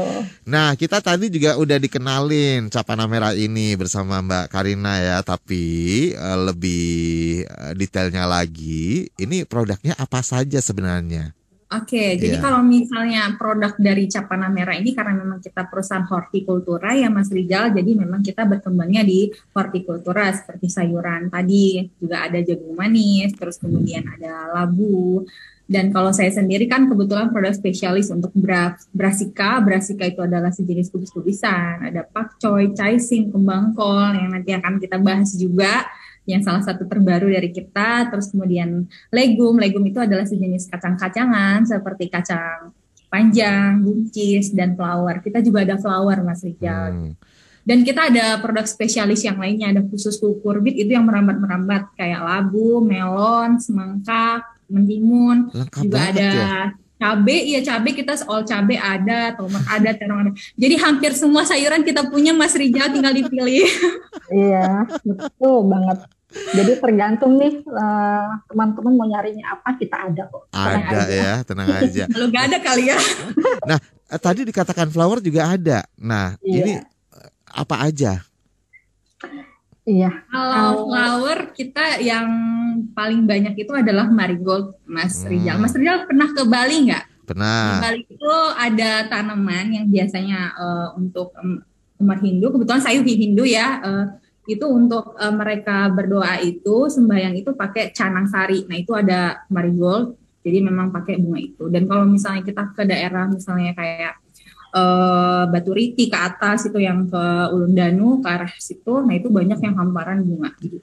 Nah, kita tadi juga udah dikenalin Capanah Merah ini bersama Mbak Karina ya, tapi uh, lebih uh, detailnya lagi, ini produknya apa saja sebenarnya? Oke, okay, jadi yeah. kalau misalnya produk dari Capana Merah ini karena memang kita perusahaan hortikultura ya Mas Rijal, jadi memang kita berkembangnya di hortikultura seperti sayuran tadi juga ada jagung manis, terus kemudian ada labu. Dan kalau saya sendiri kan kebetulan produk spesialis untuk brasika, brasika itu adalah sejenis kubis-kubisan, ada pakcoy, caising, kembang kol yang nanti akan kita bahas juga yang salah satu terbaru dari kita. Terus kemudian legum, legum itu adalah sejenis kacang-kacangan seperti kacang panjang, buncis, dan flower. Kita juga ada flower, Mas Rijal. Hmm. Dan kita ada produk spesialis yang lainnya, ada khusus kukurbit itu yang merambat-merambat kayak labu, melon, semangka, mentimun, Lengkap juga ada ya? cabe, iya cabe kita all cabe ada, tomat ada, terong ada. Jadi hampir semua sayuran kita punya Mas Rijal tinggal dipilih. iya, betul banget. Jadi tergantung nih uh, teman-teman mau nyarinya apa kita ada kok. Tenang ada aja. ya, tenang aja. Kalau nggak ada kali ya. nah, eh, tadi dikatakan flower juga ada. Nah, iya. ini eh, apa aja? Iya. Kalau flower kita yang paling banyak itu adalah marigold, Mas hmm. Rijal. Mas Rijal pernah ke Bali nggak? Pernah. Di Bali itu ada tanaman yang biasanya uh, untuk um, umat Hindu, kebetulan saya Hindu ya. Uh, itu untuk uh, mereka berdoa itu sembahyang itu pakai canang sari. Nah itu ada marigold, jadi memang pakai bunga itu. Dan kalau misalnya kita ke daerah misalnya kayak uh, Batu Riti ke atas itu yang ke Ulun Danu ke arah situ, nah itu banyak yang hamparan bunga gitu.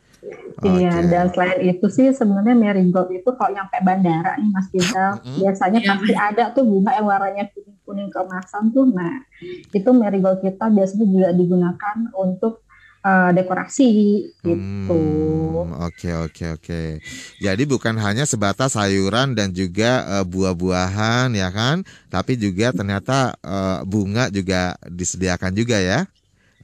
Iya, dan selain itu sih sebenarnya marigold itu kalau nyampe bandara nih Mas Rizal, mm-hmm. biasanya yeah. pasti ada tuh bunga yang warnanya kuning-kuning keemasan tuh. Nah, itu marigold kita biasanya juga digunakan untuk uh, dekorasi gitu. Hmm, oke oke oke. Jadi bukan hanya sebatas sayuran dan juga uh, buah-buahan ya kan, tapi juga ternyata uh, bunga juga disediakan juga ya.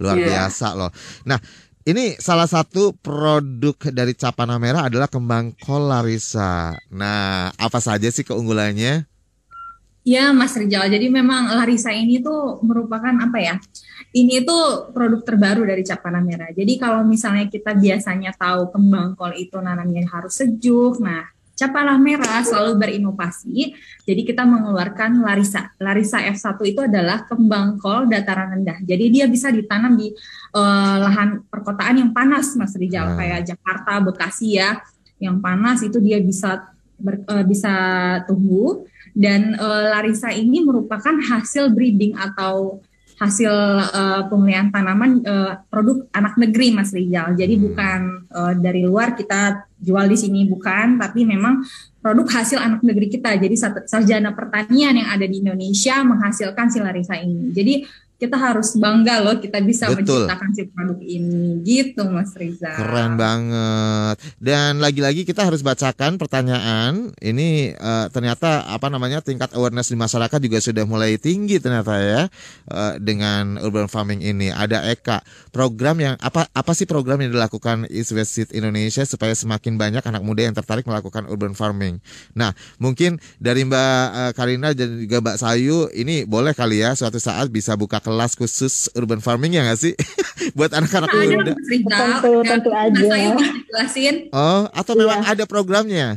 Luar yeah. biasa loh. Nah, ini salah satu produk dari Capana Merah adalah kembang kol Larissa. Nah, apa saja sih keunggulannya? Ya, Mas Rijal. Jadi memang Larissa ini tuh merupakan apa ya? Ini tuh produk terbaru dari Capana Merah. Jadi kalau misalnya kita biasanya tahu kembang kol itu nanamnya harus sejuk. Nah, Capana Merah selalu berinovasi. Jadi kita mengeluarkan Larissa. Larissa F1 itu adalah kembang kol dataran rendah. Jadi dia bisa ditanam di uh, lahan perkotaan yang panas, Mas Rijal, hmm. kayak Jakarta, Bekasi ya, yang panas itu dia bisa ber, uh, bisa tumbuh dan uh, Larissa ini merupakan hasil breeding atau hasil uh, pemilihan tanaman uh, produk anak negeri Mas Rijal. Jadi hmm. bukan uh, dari luar kita jual di sini bukan, tapi memang produk hasil anak negeri kita. Jadi sarjana pertanian yang ada di Indonesia menghasilkan si Larissa ini. Jadi kita harus bangga loh kita bisa Betul. menciptakan si produk ini gitu Mas Riza. Keren banget. Dan lagi-lagi kita harus bacakan pertanyaan. Ini uh, ternyata apa namanya tingkat awareness di masyarakat juga sudah mulai tinggi ternyata ya uh, dengan urban farming ini. Ada Eka, program yang apa apa sih program yang dilakukan East West Seed Indonesia supaya semakin banyak anak muda yang tertarik melakukan urban farming. Nah, mungkin dari Mbak uh, Karina dan juga Mbak Sayu ini boleh kali ya suatu saat bisa buka kelas khusus urban farming ya nggak sih? Buat anak-anak muda. Tentu, tentu aja. jelasin. Oh, atau memang iya. ada programnya?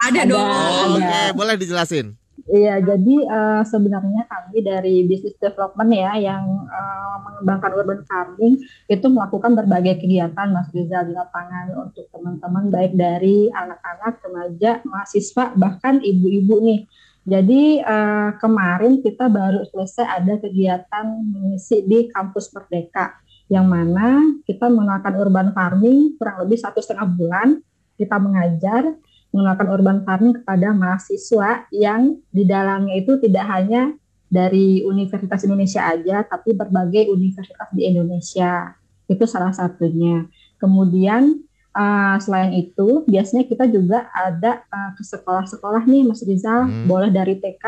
Ada, ada dong. Oh, Oke, okay. boleh dijelasin. Iya, jadi uh, sebenarnya kami dari business development ya yang uh, mengembangkan urban farming itu melakukan berbagai kegiatan Mas Rizal di lapangan untuk teman-teman baik dari anak-anak, remaja, mahasiswa bahkan ibu-ibu nih jadi uh, kemarin kita baru selesai ada kegiatan mengisi di kampus Merdeka, yang mana kita menggunakan urban farming kurang lebih satu setengah bulan. Kita mengajar menggunakan urban farming kepada mahasiswa yang di dalamnya itu tidak hanya dari Universitas Indonesia aja, tapi berbagai universitas di Indonesia. Itu salah satunya. Kemudian uh, selain itu biasanya kita juga ada uh, ke sekolah-sekolah nih Mas Rizal hmm. boleh dari TK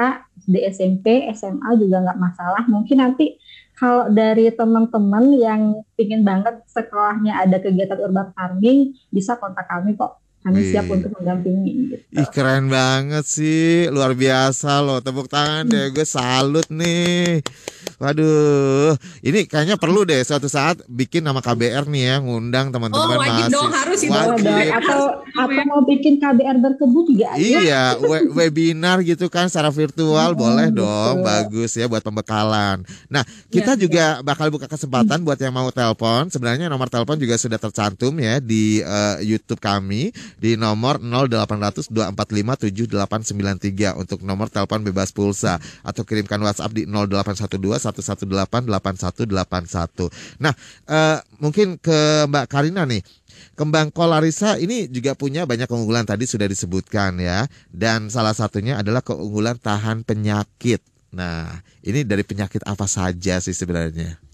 SD SMP SMA juga nggak masalah mungkin nanti kalau dari teman-teman yang ingin banget sekolahnya ada kegiatan urban farming bisa kontak kami kok kami Wih. siap untuk mendampingi gitu. Ih keren banget sih, luar biasa loh. Tepuk tangan deh, gue salut nih. Waduh, ini kayaknya perlu deh suatu saat bikin nama KBR nih ya, ngundang teman-teman oh, wajib dong, harus itu. Wajib. Atau atau mau bikin KBR berkebun juga Iya, we webinar gitu kan secara virtual oh, boleh betul. dong, bagus ya buat pembekalan. Nah, kita ya, juga ya. bakal buka kesempatan hmm. buat yang mau telepon. Sebenarnya nomor telepon juga sudah tercantum ya di uh, YouTube kami di nomor 0800 245 7893 untuk nomor telepon bebas pulsa atau kirimkan WhatsApp di 0812 1188181. Nah, uh, mungkin ke Mbak Karina nih. Kembang kolarisa ini juga punya banyak keunggulan tadi sudah disebutkan ya. Dan salah satunya adalah keunggulan tahan penyakit. Nah, ini dari penyakit apa saja sih sebenarnya?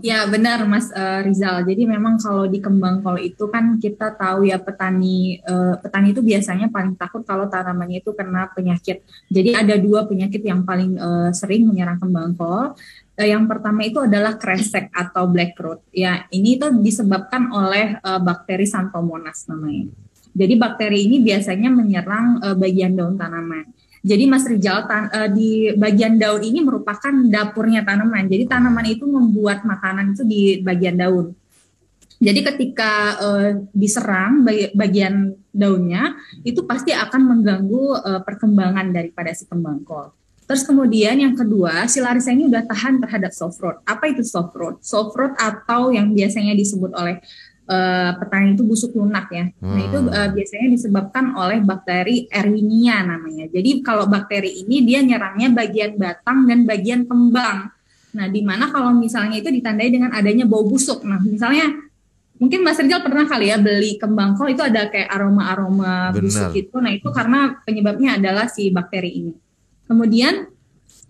Ya benar Mas uh, Rizal. Jadi memang kalau di kembang kol itu kan kita tahu ya petani uh, petani itu biasanya paling takut kalau tanamannya itu kena penyakit. Jadi ada dua penyakit yang paling uh, sering menyerang kembang kol. Uh, yang pertama itu adalah kresek atau black rot. Ya ini itu disebabkan oleh uh, bakteri Xanthomonas namanya. Jadi bakteri ini biasanya menyerang uh, bagian daun tanaman. Jadi Mas Rijal tan, uh, di bagian daun ini merupakan dapurnya tanaman. Jadi tanaman itu membuat makanan itu di bagian daun. Jadi ketika uh, diserang bagian daunnya itu pasti akan mengganggu uh, perkembangan daripada si kembang kol. Terus kemudian yang kedua, si larissa ini udah tahan terhadap soft rot. Apa itu soft rot? Soft rot atau yang biasanya disebut oleh uh, petani itu busuk lunak ya. Hmm. Nah itu uh, biasanya disebabkan oleh bakteri Erwinia namanya. Jadi kalau bakteri ini dia nyerangnya bagian batang dan bagian kembang. Nah di mana kalau misalnya itu ditandai dengan adanya bau busuk. Nah misalnya mungkin Mas Rizal pernah kali ya beli kembang kol itu ada kayak aroma-aroma busuk gitu. Nah itu karena penyebabnya adalah si bakteri ini. Kemudian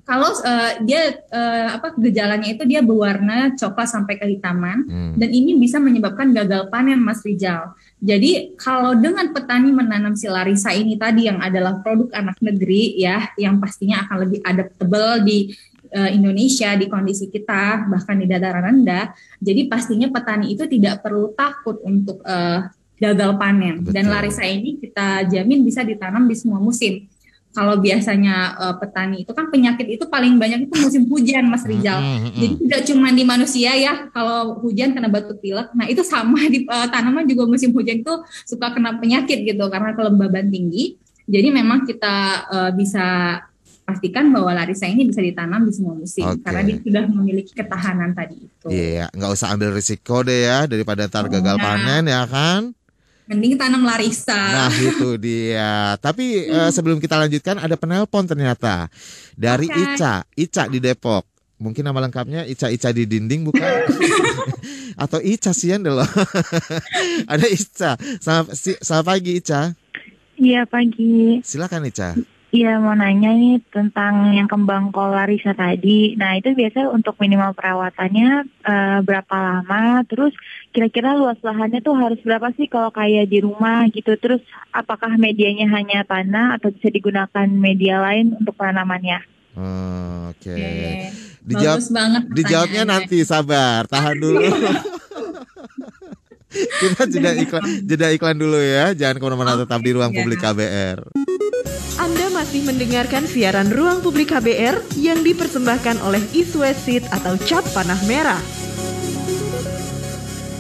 kalau uh, dia uh, apa gejalanya itu dia berwarna coklat sampai kehitaman hmm. dan ini bisa menyebabkan gagal panen Mas Rijal. Jadi kalau dengan petani menanam si larissa ini tadi yang adalah produk anak negeri ya yang pastinya akan lebih adaptable di uh, Indonesia di kondisi kita bahkan di dataran rendah. Jadi pastinya petani itu tidak perlu takut untuk uh, gagal panen Betul. dan larissa ini kita jamin bisa ditanam di semua musim kalau biasanya uh, petani itu kan penyakit itu paling banyak itu musim hujan Mas Rizal. Mm -hmm. Jadi tidak cuma di manusia ya kalau hujan kena batuk pilek. Nah itu sama di uh, tanaman juga musim hujan itu suka kena penyakit gitu karena kelembaban tinggi. Jadi memang kita uh, bisa pastikan bahwa larissa ini bisa ditanam di semua musim okay. karena dia sudah memiliki ketahanan tadi itu. Iya, yeah, nggak usah ambil risiko deh ya daripada ntar gagal nah. panen ya kan. Mending tanam larissa. Nah itu dia. Tapi uh, sebelum kita lanjutkan ada penelpon ternyata dari okay. Ica, Ica di Depok. Mungkin nama lengkapnya Ica Ica di dinding bukan? Atau Ica sian deh loh. ada Ica. Selamat, selamat pagi Ica. Iya pagi. Silakan Ica. Iya mau nanya nih tentang yang kembang kolarisa tadi. Nah itu biasa untuk minimal perawatannya uh, berapa lama? Terus kira-kira luas lahannya tuh harus berapa sih kalau kayak di rumah gitu? Terus apakah medianya hanya tanah atau bisa digunakan media lain untuk penanamannya? Oh, Oke. Okay. Dijawab, banget dijawabnya nanti sabar, tahan dulu. Kita jeda iklan, jeda iklan dulu ya. Jangan ke mana-mana tetap di ruang publik KBR. Anda masih mendengarkan siaran Ruang Publik KBR yang dipersembahkan oleh Iswesit atau Cap Panah Merah.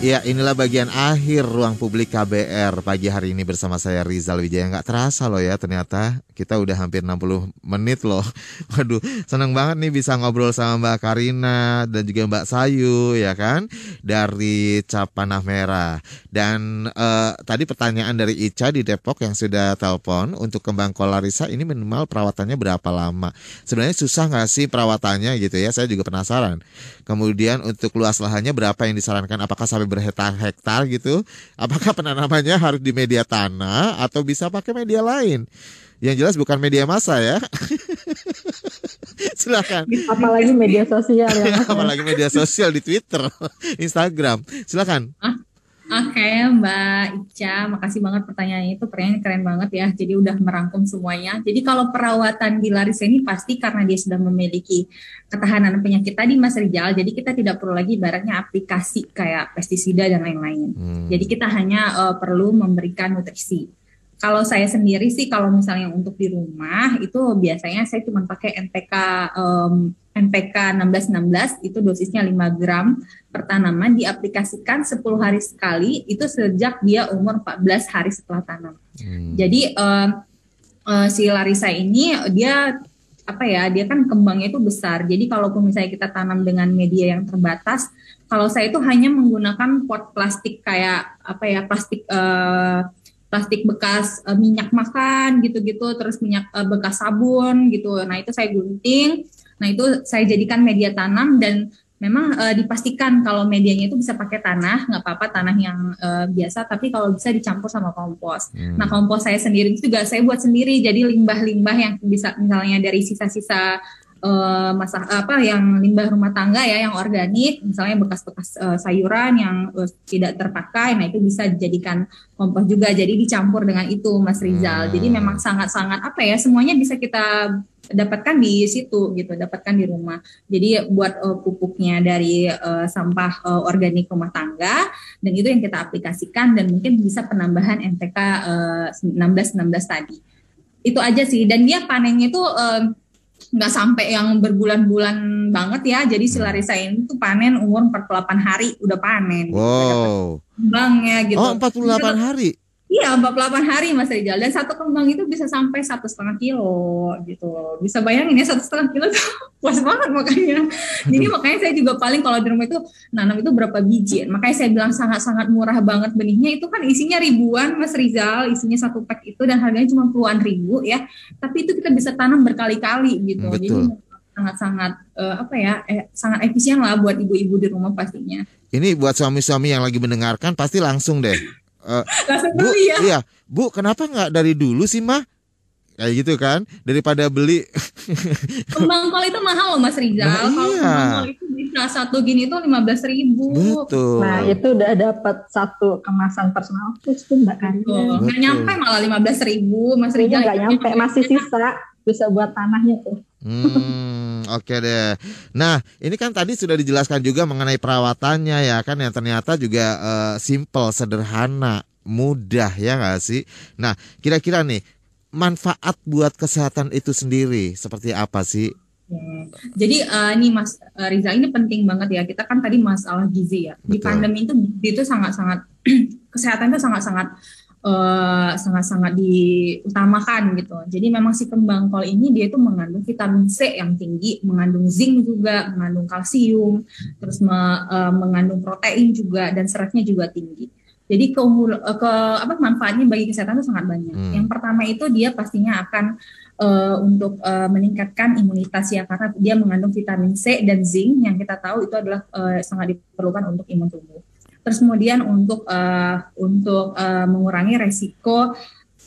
Ya inilah bagian akhir ruang publik KBR pagi hari ini bersama saya Rizal Wijaya Nggak terasa loh ya ternyata kita udah hampir 60 menit loh. Waduh seneng banget nih bisa ngobrol sama Mbak Karina dan juga Mbak Sayu ya kan? Dari Cap Merah Dan eh, tadi pertanyaan dari Ica di Depok yang sudah telepon Untuk kembang kolarisa ini minimal perawatannya berapa lama? Sebenarnya susah nggak sih perawatannya gitu ya? Saya juga penasaran. Kemudian untuk luas lahannya berapa yang disarankan? Apakah sampai berhektar-hektar gitu. Apakah penanamannya harus di media tanah atau bisa pakai media lain? Yang jelas bukan media massa ya. Silakan. Apalagi media sosial ya. Apalagi media sosial di Twitter, Instagram. Silakan. Oke Mbak Ica, makasih banget pertanyaannya itu pertanyaan keren banget ya. Jadi udah merangkum semuanya. Jadi kalau perawatan di Larissa ini pasti karena dia sudah memiliki ketahanan penyakit tadi Mas Rijal. Jadi kita tidak perlu lagi ibaratnya aplikasi kayak pestisida dan lain-lain. Hmm. Jadi kita hanya uh, perlu memberikan nutrisi. Kalau saya sendiri sih kalau misalnya untuk di rumah itu biasanya saya cuma pakai NPK um, NPK 1616 itu dosisnya 5 gram per tanaman diaplikasikan 10 hari sekali itu sejak dia umur 14 hari setelah tanam. Hmm. Jadi uh, uh, si Larissa ini dia apa ya dia kan kembangnya itu besar. Jadi kalaupun misalnya kita tanam dengan media yang terbatas, kalau saya itu hanya menggunakan pot plastik kayak apa ya plastik uh, plastik bekas uh, minyak makan gitu-gitu, terus minyak uh, bekas sabun gitu. Nah itu saya gunting, nah itu saya jadikan media tanam dan memang uh, dipastikan kalau medianya itu bisa pakai tanah, nggak apa-apa tanah yang uh, biasa, tapi kalau bisa dicampur sama kompos. Hmm. Nah kompos saya sendiri itu juga saya buat sendiri, jadi limbah-limbah yang bisa misalnya dari sisa-sisa uh, masak apa yang limbah rumah tangga ya yang organik misalnya bekas-bekas uh, sayuran yang uh, tidak terpakai nah itu bisa dijadikan kompos juga. Jadi dicampur dengan itu Mas Rizal. Hmm. jadi memang sangat-sangat apa ya semuanya bisa kita dapatkan di situ gitu dapatkan di rumah. Jadi buat uh, pupuknya dari uh, sampah uh, organik rumah tangga dan itu yang kita aplikasikan dan mungkin bisa penambahan NPK uh, 16 16 tadi. Itu aja sih. Dan dia panennya itu uh, nggak sampai yang berbulan-bulan banget ya. Jadi si Larissa ini tuh panen umur 48 hari udah panen. Wow. Kembangnya gitu. Oh 48 hari? Iya 48 hari Mas Rizal. Dan satu kembang itu bisa sampai satu setengah kilo gitu bisa bayangin ya satu setengah kilo tuh puas banget makanya jadi makanya saya juga paling kalau di rumah itu nanam itu berapa biji. Makanya saya bilang sangat-sangat murah banget benihnya. Itu kan isinya ribuan Mas Rizal. Isinya satu pack itu dan harganya cuma puluhan ribu ya. Tapi itu kita bisa tanam berkali-kali gitu. Betul. jadi sangat-sangat uh, apa ya eh, sangat efisien lah buat ibu-ibu di rumah pastinya. Ini buat suami-suami yang lagi mendengarkan pasti langsung deh Uh, bu, ya. Iya, Bu, kenapa nggak dari dulu sih, Mah? Kayak gitu kan, daripada beli. kembang kol itu mahal loh, Mas Rizal. Nah, Kalau iya. kembang kol itu bisa satu gini tuh lima belas ribu. Betul. Nah, itu udah dapat satu kemasan personal terus tuh Mbak Nggak nyampe malah lima belas ribu, Mas Rizal. Nggak nyampe, masih sisa bisa buat tanahnya tuh. Hmm, oke okay deh. Nah, ini kan tadi sudah dijelaskan juga mengenai perawatannya ya kan yang ternyata juga uh, simple, sederhana, mudah ya nggak sih? Nah, kira-kira nih manfaat buat kesehatan itu sendiri seperti apa sih? Hmm. Jadi uh, ini Mas uh, Riza ini penting banget ya. Kita kan tadi masalah gizi ya. Betul. Di pandemi itu itu sangat-sangat kesehatan itu sangat-sangat sangat eh, sangat-sangat diutamakan gitu. Jadi memang si kembang kol ini dia itu mengandung vitamin C yang tinggi, mengandung zinc juga, mengandung kalsium, terus me, uh, mengandung protein juga dan seratnya juga tinggi. Jadi keunggul uh, ke apa manfaatnya bagi kesehatan itu sangat banyak. Hmm. Yang pertama itu dia pastinya akan uh, untuk uh, meningkatkan imunitas ya karena dia mengandung vitamin C dan zinc yang kita tahu itu adalah uh, sangat diperlukan untuk imun tubuh. Terus kemudian untuk uh, untuk uh, mengurangi resiko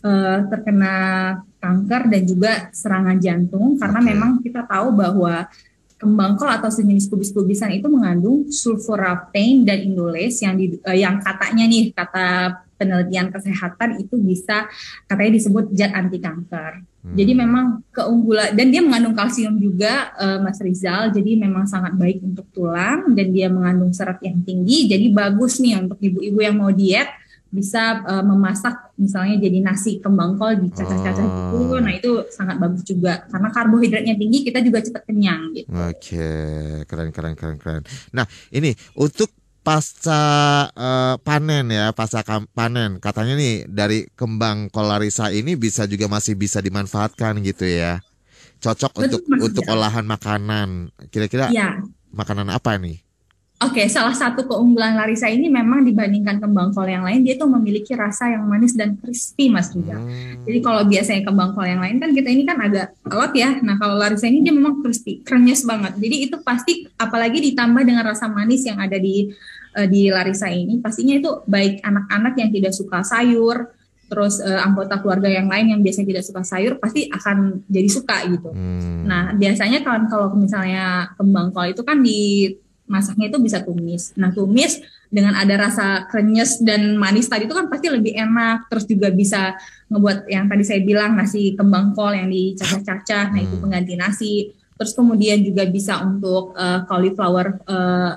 uh, terkena kanker dan juga serangan jantung karena okay. memang kita tahu bahwa kembang kol atau sejenis kubis-kubisan itu mengandung sulforaptane dan indolase yang di, uh, yang katanya nih kata penelitian kesehatan itu bisa katanya disebut zat anti kanker. Hmm. Jadi memang keunggulan dan dia mengandung kalsium juga uh, Mas Rizal. Jadi memang sangat baik untuk tulang dan dia mengandung serat yang tinggi. Jadi bagus nih untuk ibu-ibu yang mau diet bisa uh, memasak misalnya jadi nasi kembang kol dicacah-cacah oh. gitu. Nah, itu sangat bagus juga karena karbohidratnya tinggi kita juga cepat kenyang gitu. Oke, keren keren keren keren. Nah, ini untuk pasca uh, panen ya, pasca panen katanya nih dari kembang kolarisa ini bisa juga masih bisa dimanfaatkan gitu ya. Cocok Betul, untuk mas, untuk olahan makanan. Kira-kira ya. makanan apa nih? Oke, salah satu keunggulan Larissa ini memang dibandingkan kembang kol yang lain, dia tuh memiliki rasa yang manis dan crispy, Mas Rizal. Hmm. Jadi kalau biasanya kembang kol yang lain kan kita ini kan agak alot ya. Nah kalau Larissa ini dia memang crispy, krenyes banget. Jadi itu pasti apalagi ditambah dengan rasa manis yang ada di uh, di Larissa ini pastinya itu baik anak-anak yang tidak suka sayur terus uh, anggota keluarga yang lain yang biasanya tidak suka sayur pasti akan jadi suka gitu. Hmm. Nah biasanya kalau kalau misalnya kembang kol itu kan di masaknya itu bisa tumis. Nah tumis dengan ada rasa krenyes dan manis tadi itu kan pasti lebih enak. Terus juga bisa ngebuat yang tadi saya bilang nasi kembang kol yang dicacah-cacah. Nah itu Hmm. pengganti nasi. Terus kemudian juga bisa untuk uh, cauliflower uh,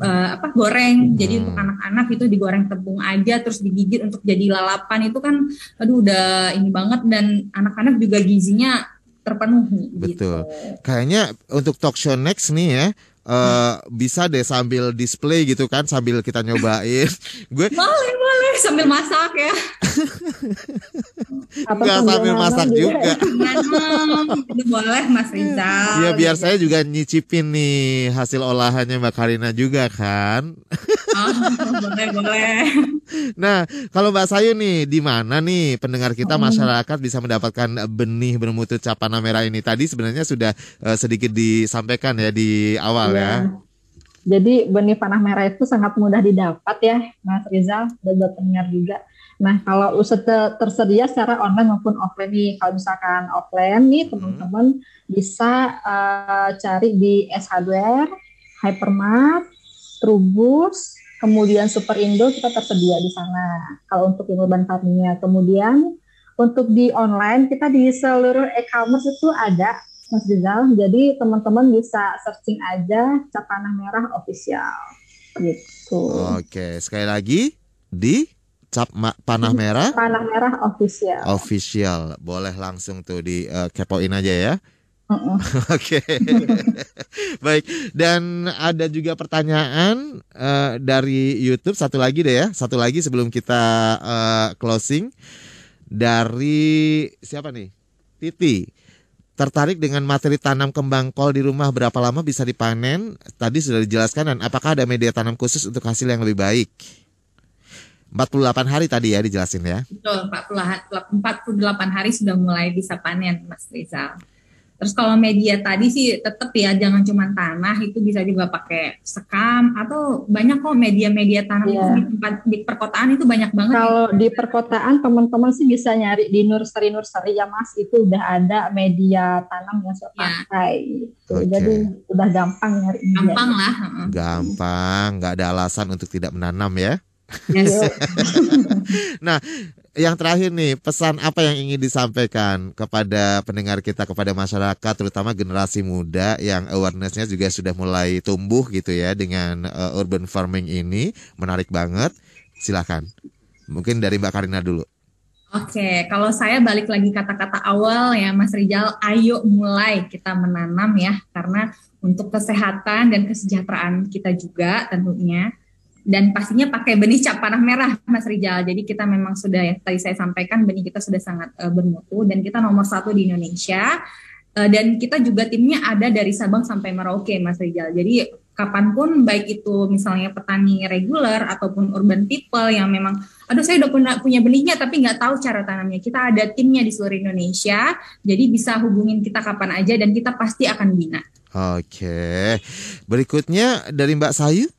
uh, apa goreng. Jadi Hmm. untuk anak-anak itu digoreng tepung aja terus digigit untuk jadi lalapan itu kan aduh udah ini banget dan anak-anak juga gizinya terpenuhi Betul. gitu. Kayaknya untuk talk show next nih ya eh, bisa deh sambil display gitu kan sambil kita nyobain. Gue Boleh, boleh sambil masak ya. Apa nggak sambil masak juga itu boleh Mas Rizal. Ya biar saya juga nyicipin nih hasil olahannya Mbak Karina juga kan. Oh, boleh, boleh. Nah, kalau Mbak Sayu nih di mana nih pendengar kita masyarakat bisa mendapatkan benih bermutu capana merah ini? Tadi sebenarnya sudah eh, sedikit disampaikan ya di awal ya. Iya. Jadi benih panah merah itu sangat mudah didapat ya, Mas Rizal dan buat pendengar juga. Nah, kalau tersedia secara online maupun offline nih, kalau misalkan offline nih teman-teman bisa eh, cari di S Hardware, Hypermart, Trubus, kemudian Super Indo kita tersedia di sana. Kalau untuk yang urban farmingnya, kemudian untuk di online kita di seluruh e-commerce itu ada Mas Rizal. Jadi teman-teman bisa searching aja Cap Tanah Merah official gitu. Oke, sekali lagi di cap ma- panah merah Panah Merah official. official. Boleh langsung tuh di eh, kepoin aja ya. Mm-mm. Oke. Baik, dan ada juga pertanyaan eh, dari YouTube satu lagi deh ya. Satu lagi sebelum kita eh, closing dari siapa nih? Titi. Tertarik dengan materi tanam kembang kol di rumah berapa lama bisa dipanen? Tadi sudah dijelaskan dan apakah ada media tanam khusus untuk hasil yang lebih baik? 48 hari tadi ya dijelasin ya. Betul, 48 hari sudah mulai bisa panen, Mas Rizal. Terus kalau media tadi sih tetap ya jangan cuma tanah, itu bisa juga pakai sekam atau banyak kok media-media tanam Iya. itu di tempat di perkotaan itu banyak banget. Kalau di perkotaan teman-teman sih bisa nyari di nursery nursery ya Mas itu udah ada media tanam yang saya Ya. pakai. Gitu. Oke. Jadi udah gampang nyari. Gampang lah. heeh. Gampang, nggak ada alasan untuk tidak menanam ya. Yes. Yang terakhir nih, pesan apa yang ingin disampaikan kepada pendengar kita, kepada masyarakat, terutama generasi muda yang awarenessnya juga sudah mulai tumbuh gitu ya dengan uh, urban farming ini, menarik banget. Silakan. Mungkin dari Mbak Karina dulu. Oke, kalau saya balik lagi kata-kata awal ya Mas Rijal, ayo mulai kita menanam ya, karena untuk kesehatan dan kesejahteraan kita juga tentunya. Dan pastinya pakai benih cap panah merah Mas Rijal. Jadi kita memang sudah ya tadi saya sampaikan benih kita sudah sangat eh, bermutu dan kita nomor satu di Indonesia. Eh, dan kita juga timnya ada dari Sabang sampai Merauke Mas Rijal. Jadi kapan pun baik itu misalnya petani reguler ataupun urban people yang memang aduh saya udah punya, punya benihnya tapi nggak tahu cara tanamnya. Kita ada timnya di seluruh Indonesia, jadi bisa hubungin kita kapan aja dan kita pasti akan bina. Oke. Berikutnya dari Mbak Sayu.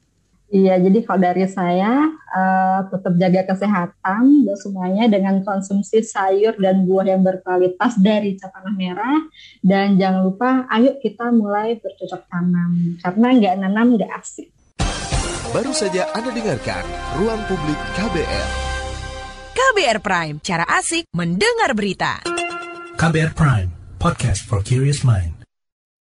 Iya, jadi kalau dari saya eh, tetap jaga kesehatan dan semuanya dengan konsumsi sayur dan buah yang berkualitas dari cap tanah merah dan jangan lupa ayo kita mulai bercocok tanam karena nggak nanam nggak asik. Baru saja Anda dengarkan Ruang Publik KBR. KBR Prime, cara asik mendengar berita. KBR Prime, podcast for curious mind.